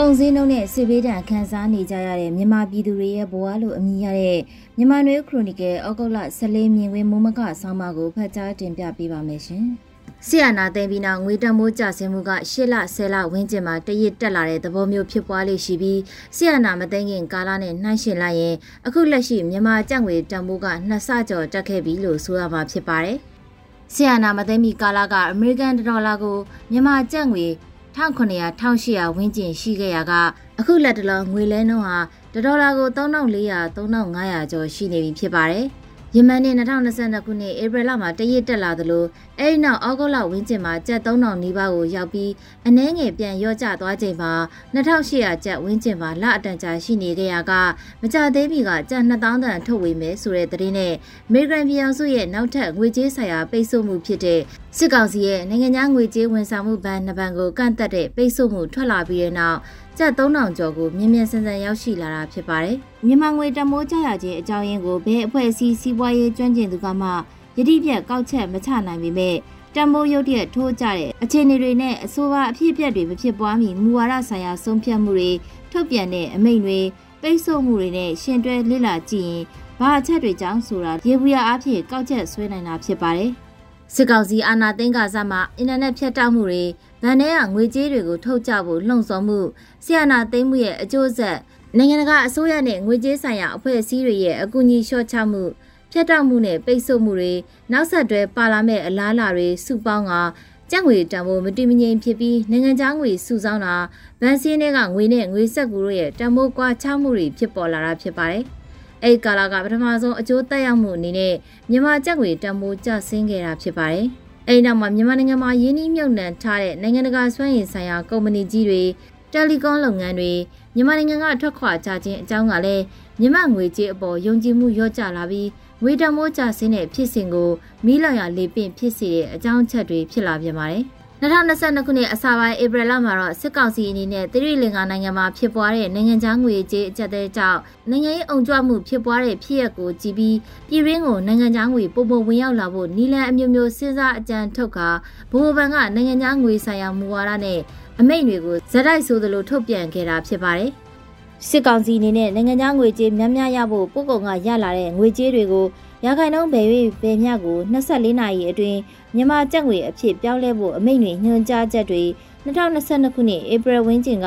ကုန်စည်နှုန်းနဲ့စစ်ဘေးဒဏ်ခံစားနေကြရတဲ့မြန်မာပြည်သူတွေရဲ့ဘဝလိုအမည်ရတဲ့မြန်မာနွေခရိုနီကယ်ဩဂုတ်လ14မြင်ကွင်းမိုးမကဆောင်းပါးကိုဖတ်ကြားတင်ပြပေးပါမယ်ရှင်။ဆီယနာသိမ်းပြီးနောက်ငွေတမိုးကျဆင်းမှုက၈လ10လဝန်းကျင်မှာတရစ်တက်လာတဲ့သဘောမျိုးဖြစ်ပွားလေးရှိပြီးဆီယနာမသိမ်းခင်ကာလနဲ့နှိုင်းယှဉ်လိုက်ရင်အခုလက်ရှိမြန်မာကျပ်ငွေတန်ဖိုးကနှစ်ဆကျော်တက်ခဲ့ပြီလို့ဆိုရမှာဖြစ်ပါတယ်။ဆီယနာမသိမ်းမီကာလကအမေရိကန်ဒေါ်လာကိုမြန်မာကျပ်ငွေ 1900 1800ဝန်းကျင်ရှိခဲ့ရာကအခုလက်တလုံးငွေလဲနှုန်းဟာဒေါ်လာကို3400 3500ကျော်ရှိနေပြီဖြစ်ပါတယ်။ယမန်နှစ်2022ခုနှစ်ဧပြီလမှာတရစ်တက်လာသလိုအဲဒီနောက်ဩဂုတ်လဝန်းကျင်မှာကျပ်3000နီးပါးကိုရောက်ပြီးအနှဲငယ်ပြန်ရော့ကျသွားချိန်မှာ2800ကျပ်ဝန်းကျင်မှာလအတန်ကြာရှိနေကြရကမကြသေးမီကကျပ်2000တန်ထုတ်ဝေမယ်ဆိုတဲ့သတင်းနဲ့အမေရိကန်ပြည်အောင်စုရဲ့နောက်ထပ်ငွေကြေးဆိုင်ရာပိတ်ဆို့မှုဖြစ်တဲ့ စစ်ကောင်စီရဲ့နိုင်ငံခြားငွေကြေးဝန်ဆောင်မှုဘဏ်နှစ်ဘဏ်ကိုကန့်သက်တဲ့ပိတ်ဆို့မှုထွက်လာပြီးတဲ့နောက်ကျပ်3000ကျော်ကိုမြင်မြန်ဆန်ဆန်ရောက်ရှိလာတာဖြစ်ပါတယ်။မြန်မာငွေတမိုးကြရခြင်းအကြောင်းရင်းကိုဘယ်အဖွဲ့အစည်းစီးပွားရေးကျွမ်းကျင်သူကမှယတိပြတ်ကောက်ချက်မချနိုင်ပေမဲ့တမိုးရုပ်တရက်ထိုးကြတဲ့အခြေအနေတွေနဲ့အဆိုပါအဖြစ်အပျက်တွေမဖြစ်ပွားမီမူဝါဒဆိုင်ရာဆုံးဖြတ်မှုတွေထုတ်ပြန်တဲ့အမိန့်တွေပိတ်ဆို့မှုတွေနဲ့ရှင်တွဲလစ်လာကြည့်ရင်ဘာအချက်တွေကြောင့်ဆိုတာရေဘူးရအဖြစ်ကောက်ချက်ဆွဲနိုင်တာဖြစ်ပါတယ်။ စစ်ကောင်စီအာဏာသိမ်းကစားမှာအင်တာနက်ဖြတ်တောက်မှုတွေဗန်ထဲကငွေကြေးတွေကိုထုတ်ကြဖို့လှုံ့ဆော်မှုဆီယနာသိမ်းမှုရဲ့အကျိုးဆက်နိုင်ငံတကာအစိုးရနဲ့ငွေကြေးဆိုင်ရာအဖွဲ့အစည်းတွေရဲ့အကူအညီလျှော့ချမှုဖြတ်တောက်မှုနဲ့ပိတ်ဆို့မှုတွေနောက်ဆက်တွဲပါလာမဲ့အလားအလာတွေစုပေါင်းကကျပ်ငွေတန်ဖိုးမတည်မငြိမ်ဖြစ်ပြီးနိုင်ငံခြားငွေစုဆောင်းတာဗန်စင်းတွေကငွေနဲ့ငွေဆက်ကူတို့ရဲ့တန်ဖိုးကွာခြားမှုတွေဖြစ်ပေါ်လာတာဖြစ်ပါတယ်။ အဲဒီကာလကပထမဆုံးအကျိုးသက်ရောက်မှုအနေနဲ့မြန်မာကျပ်ငွေတန်ဖိုးကျဆင်းခဲ့တာဖြစ်ပါတယ်။အဲဒီနောက်မှာမြန်မာနိုင်ငံမှာရင်းနှီးမြှုပ်နှံထားတဲ့နိုင်ငံတကာစွမ်းရည်ဆိုင်ရာကုမ္ပဏီကြီးတွေတယ်လီကွန်လုပ်ငန်းတွေမြန်မာနိုင်ငံကထွက်ခွာကြခြင်းအကြောင်းကလည်းမြန်မာငွေကြေးအပေါ်ယုံကြည်မှုလျော့ကျလာပြီးငွေတမိုးကျဆင်းတဲ့ဖြစ်စဉ်ကိုမီးလောင်ရလေပင့်ဖြစ်စေတဲ့အကြောင်းချက်တွေဖြစ်လာပြန်ပါတယ်။ 2022ခုနှစ်အစပိုင်းဧပြီလမှာတော့စစ်ကောင်စီအနေနဲ့သီရိလင်္ကာနိုင်ငံမှာဖြစ်ပွားတဲ့နိုင်ငံခြားငွေကြေးအကျပ်တဲကြောင့်နိုင်ငံရေးအုံကြွမှုဖြစ်ပွားတဲ့ဖြစ်ရပ်ကိုကြည်ပြီးပြည်ရင်းကိုနိုင်ငံခြားငွေပုံပုံဝင်ရောက်လာဖို့နီလန်အမျိုးမျိုးစဉ်းစားအကြံထုတ်ကာဘိုးဘန်ကနိုင်ငံခြားငွေဆိုင်ရာမူဝါဒနဲ့အမိန့်တွေကိုဇက်တိုက်ဆိုသလိုထုတ်ပြန်ခဲ့တာဖြစ်ပါတယ်စစ်ကောင်စီအနေနဲ့နိုင်ငံခြားငွေကြေးများများရဖို့ပို့ကုန်ကရလာတဲ့ငွေကြေးတွေကို ရာခိုင်နှုန်းဘယ်၍ဘယ်မျှကို24နာရီအတွင်းမြန်မာကျပ်ငွေအဖြစ်ပြောင်းလဲဖို့အမိန့်တွေညွှန်ကြားချက်တွေ2022ခုနှစ်ဧပြီဝန်းကျင်က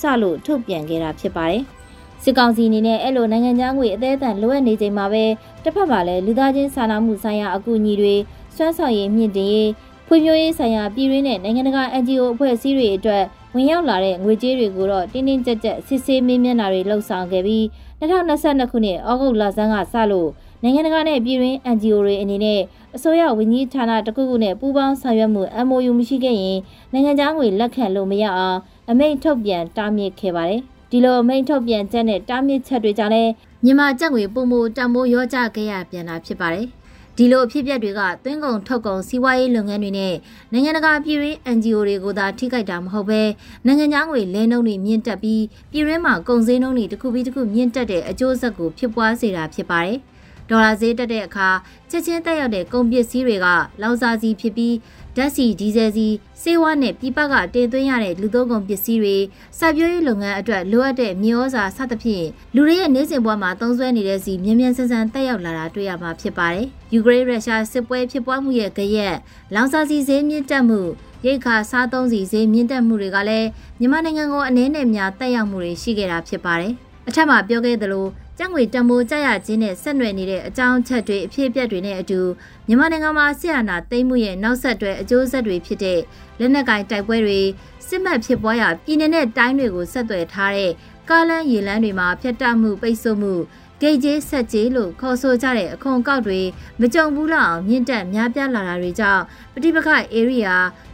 စလို့ထုတ်ပြန်ခဲ့တာဖြစ်ပါတယ်။စစ်ကောင်စီအနေနဲ့အဲ့လိုနိုင်ငံခြားငွေအသေးအံလိုအပ်နေချိန်မှာပဲတစ်ဖက်မှာလည်းလူသားချင်းစာနာမှုဆိုင်ရာအကူအညီတွေစွမ်းဆောင်ရည်မြင့်တင်ရေးဖွံ့ဖြိုးရေးဆိုင်ရာပြည်ရင်းနဲ့နိုင်ငံတကာ NGO အဖွဲ့အစည်းတွေအတွက်ဝင်ရောက်လာတဲ့ငွေကြေးတွေကိုတော့တင်းတင်းကြပ်ကြပ်စစ်ဆေးမေးမြန်းတာတွေလှုပ်ဆောင်ခဲ့ပြီး2022ခုနှစ်ဩဂုတ်လဆန်းကစလို့ နိုင်ငံတကာနဲ့ပြည်တွင်း NGO တွေအနေနဲ့အစိုးရဝန်ကြီးဌာနတစ်ခုခုနဲ့ပူးပေါင်းဆောင်ရွက်မှု MOU မရှိခဲ့ရင်နိုင်ငံခြားငွေလက်ခံလို့မရအောင်အမိန့်ထုတ်ပြန်တားမြစ်ခဲ့ပါတယ်။ဒီလိုအမိန့်ထုတ်ပြန်ချက်နဲ့တားမြစ်ချက်တွေကြောင့်လည်းမြန်မာကျပ်ငွေပုံမှုတံမိုးရောကြခဲ့ရပြန်တာဖြစ်ပါတယ်။ဒီလိုအဖြစ်အပျက်တွေကသွင်းကုန်ထုတ်ကုန်စီးပွားရေးလုပ်ငန်းတွေနဲ့နိုင်ငံတကာပြည်တွင်း NGO တွေကိုသာထိခိုက်တာမဟုတ်ပဲနိုင်ငံခြားငွေလဲနှုန်းတွေမြင့်တက်ပြီးပြည်တွင်းမှာကုန်စည်နှုန်းတွေတစ်ခုပြီးတစ်ခုမြင့်တက်တဲ့အကျိုးဆက်ကိုဖြစ်ပွားစေတာဖြစ်ပါတယ်။ ဒေါ်လာဈေးတက်တဲ့အခါချက်ချင်းတက်ရောက်တဲ့ကုန်ပစ္စည်းတွေကလောင်စာဆီဖြစ်ပြီးဓာတ်ဆီဒီဇယ်ဆီစေဝါနဲ့ပြပကတင်သွင်းရတဲ့လူသုံးကုန်ပစ္စည်းတွေစိုက်ပျိုးရေးလုပ်ငန်းအတွက်လိုအပ်တဲ့မြေဩဇာစသဖြင့်လူတွေရဲ့နေစဉ်ဘဝမှာသုံးစွဲနေတဲ့စီမြ мян ဆန်းဆန်းတက်ရောက်လာတာတွေ့ရမှာဖြစ်ပါတယ်။ယူကရိန်းရုရှားစစ်ပွဲဖြစ်ပွားမှုရဲ့ကြရက်လောင်စာဆီဈေးမြင့်တက်မှုရိတ်ခါစားသုံးစီဈေးမြင့်တက်မှုတွေကလည်းမြန်မာနိုင်ငံကိုအနည်းနဲ့များတက်ရောက်မှုတွေရှိခဲ့တာဖြစ်ပါတယ်။ အထက်မှာပြောခဲ့သလိုကျပ်ငွေတံမိုးကြရခြင်းနဲ့ဆက်နွယ်နေတဲ့အကြောင်းအချက်တွေအဖြစ်အပျက်တွေနဲ့အတူမြန်မာနိုင်ငံမှာဆီယနာသိမ်းမှုရဲ့နောက်ဆက်တွဲအကျိုးဆက်တွေဖြစ်တဲ့လက်နက်ကိုင်တိုက်ပွဲတွေစစ်မှတ်ဖြစ်ပွားရာပြည်내နဲ့တိုင်းတွေကိုဆက်သွယ်ထားတဲ့ကားလမ်းရေလမ်းတွေမှာဖျက်တောက်မှုပိတ်ဆို့မှု ဂိတ်ကျေးဆက်ကျေးလို့ခေါ်ဆိုကြတဲ့အခွန်ကောက်တွေမကြုံဘူးလောက်အောင်မြင့်တက်များပြားလာတာတွေကြောင့်ပဋိပက္ခ area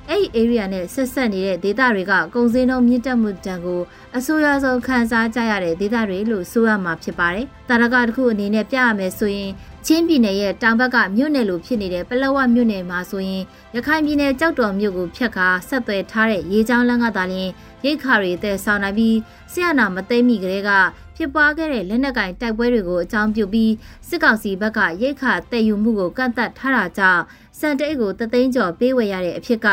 အဲ့ဒီ area နဲ့ဆက်ဆက်နေတဲ့ဒေသတွေကကုန်စည်နှုန်းမြင့်တက်မှုတန်ကိုအဆိုးရွားဆုံးခံစားကြရတဲ့ဒေသတွေလို့ဆိုရမှာဖြစ်ပါတယ်။တာရကတစ်ခုအနေနဲ့ပြရမယ်ဆိုရင် ချင်းပြည်နယ်ရဲ့တောင်ဘက်ကမြို့နယ်လိုဖြစ်နေတဲ့ပလောဝမြို့နယ်မှာဆိုရင်ရခိုင်ပြည်နယ်ကြောက်တော်မြို့ကိုဖျက်ကာဆက်သွယ်ထားတဲ့ရေချောင်းလမ်းကသာလျှင်ရိတ်ခါတွေတဲ့ဆောင်နိုင်ပြီးဆရာနာမသိမ့်မိကလေးကဖြစ်ပွားခဲ့တဲ့လက်နက်ကင်တိုက်ပွဲတွေကိုအကြောင်းပြုပြီးစစ်ကောင်စီဘက်ကရိတ်ခါတည်ယူမှုကိုကန့်သက်ထားတာကြောင့်စံတိတ်ကိုတသိန်းကျော်ပေးဝယ်ရတဲ့အဖြစ်က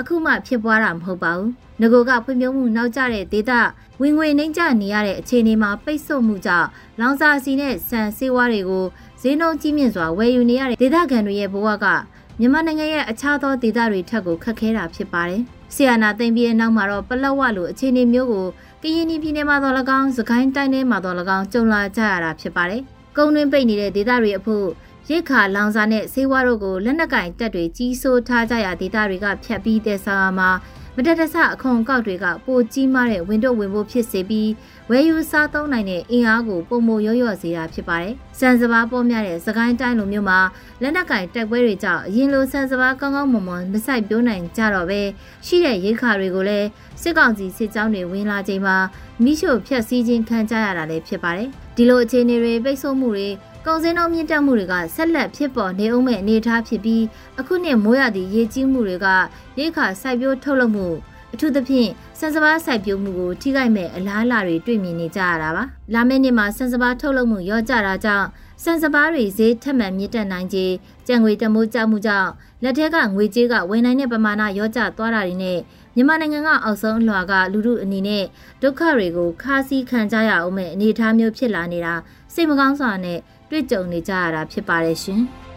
အခုမှဖြစ်ပွားတာမဟုတ်ပါဘူး။ငကိုကဖွံ့ဖြိုးမှုနောက်ကျတဲ့ဒေသဝင်ငွေနှိမ့်ကျနေရတဲ့အခြေအနေမှာပိတ်ဆို့မှုကြောင့်လောင်စာဆီနဲ့ဆန်ဆေးဝါးတွေကို ဈေးနှုန်းကြီးမြင့်စွာဝယ်ယူနေရတဲ့ဒေသခံတွေရဲ့ဘဝကမြန်မာနိုင်ငံရဲ့အခြားသောဒေသတွေထက်ကိုခက်ခဲတာဖြစ်ပါတယ်။ဆီယနာသိမ့်ပြီးတဲ့နောက်မှာတော့ပလက်ဝလိုအခြေအနေမျိုးကိုကရင်ပြည်နယ်မှာတော့၎င်း၊စကိုင်းတိုင်းထဲမှာတော့၎င်းကြုံလာကြရတာဖြစ်ပါတယ်။ကုန်းတွင်းပိတ်နေတဲ့ဒေသတွေအဖို့ရိတ်ခါလောင်စာနဲ့ဆေးဝါးတို့ကိုလက်နက်ကင်တပ်တွေကြီးစိုးထားကြရာဒေသတွေကဖြတ်ပြီးတဲ့ဆောင်မှာ မတတဆအခွန်ကောက်တွေကပိုကြီးမားတဲ့ဝင်တော့ဝင်ဖို့ဖြစ်စေပြီးဝယ်ယူစားသုံးနိုင်တဲ့အင်အားကိုပုံမရော့ရော့စေတာဖြစ်ပါတယ်။စံစဘာပေါ်များတဲ့စကိုင်းတိုင်းလိုမျိုးမှာလက်နက်ကင်တက်ပွဲတွေကြောင့်အရင်လိုစံစဘာကောင်းကောင်းမွန်မွန်မဆိုင်ပြိုးနိုင်ကြတော့ပဲရှိတဲ့ရိတ်ခါတွေကိုလည်းစစ်ကောင်စီစစ်ကြောင်းတွေဝင်လာချိန်မှာမိရှို့ဖျက်ဆီးခြင်းခံကြရတာလည်းဖြစ်ပါတယ်။ဒီလိုအခြေအနေတွေပိတ်ဆို့မှုတွေ ကုန်စည်နှုန်းမြင့်တက်မှုတွေကဆက်လက်ဖြစ်ပေါ်နေအောင်မဲ့အနေအထားဖြစ်ပြီးအခုနှစ်မိုးရသည့်ရေကြီးမှုတွေကရိတ်ခါစိုက်ပျိုးထုတ်လုပ်မှုအထူးသဖြင့်စံစဘာစိုက်ပျိုးမှုကိုထိခိုက်မဲ့အလားအလာတွေတွေ့မြင်နေကြရတာပါ။လာမယ့်နှစ်မှာစံစဘာထုတ်လုပ်မှုရော့ကျတာကြောင့်စံစဘာတွေဈေးထက်မှန်မြင့်တက်နိုင်ခြင်းကြံငွေတမိုးကျမှုကြောင့်လက်ထက်ကငွေကြေးကဝင်နိုင်တဲ့ပမာဏရော့ကျသွားတာတွေနဲ့မြန်မာနိုင်ငံကအောက်ဆုံးအလွှာကလူမှုအနေနဲ့ဒုက္ခတွေကိုခါးစည်းခံကြရအောင်မဲ့အနေအထားမျိုးဖြစ်လာနေတာစိတ်မကောင်းစွာနဲ့ တွေ့ကြုံနေကြရတာဖြစ်ပါတယ်ရှင်။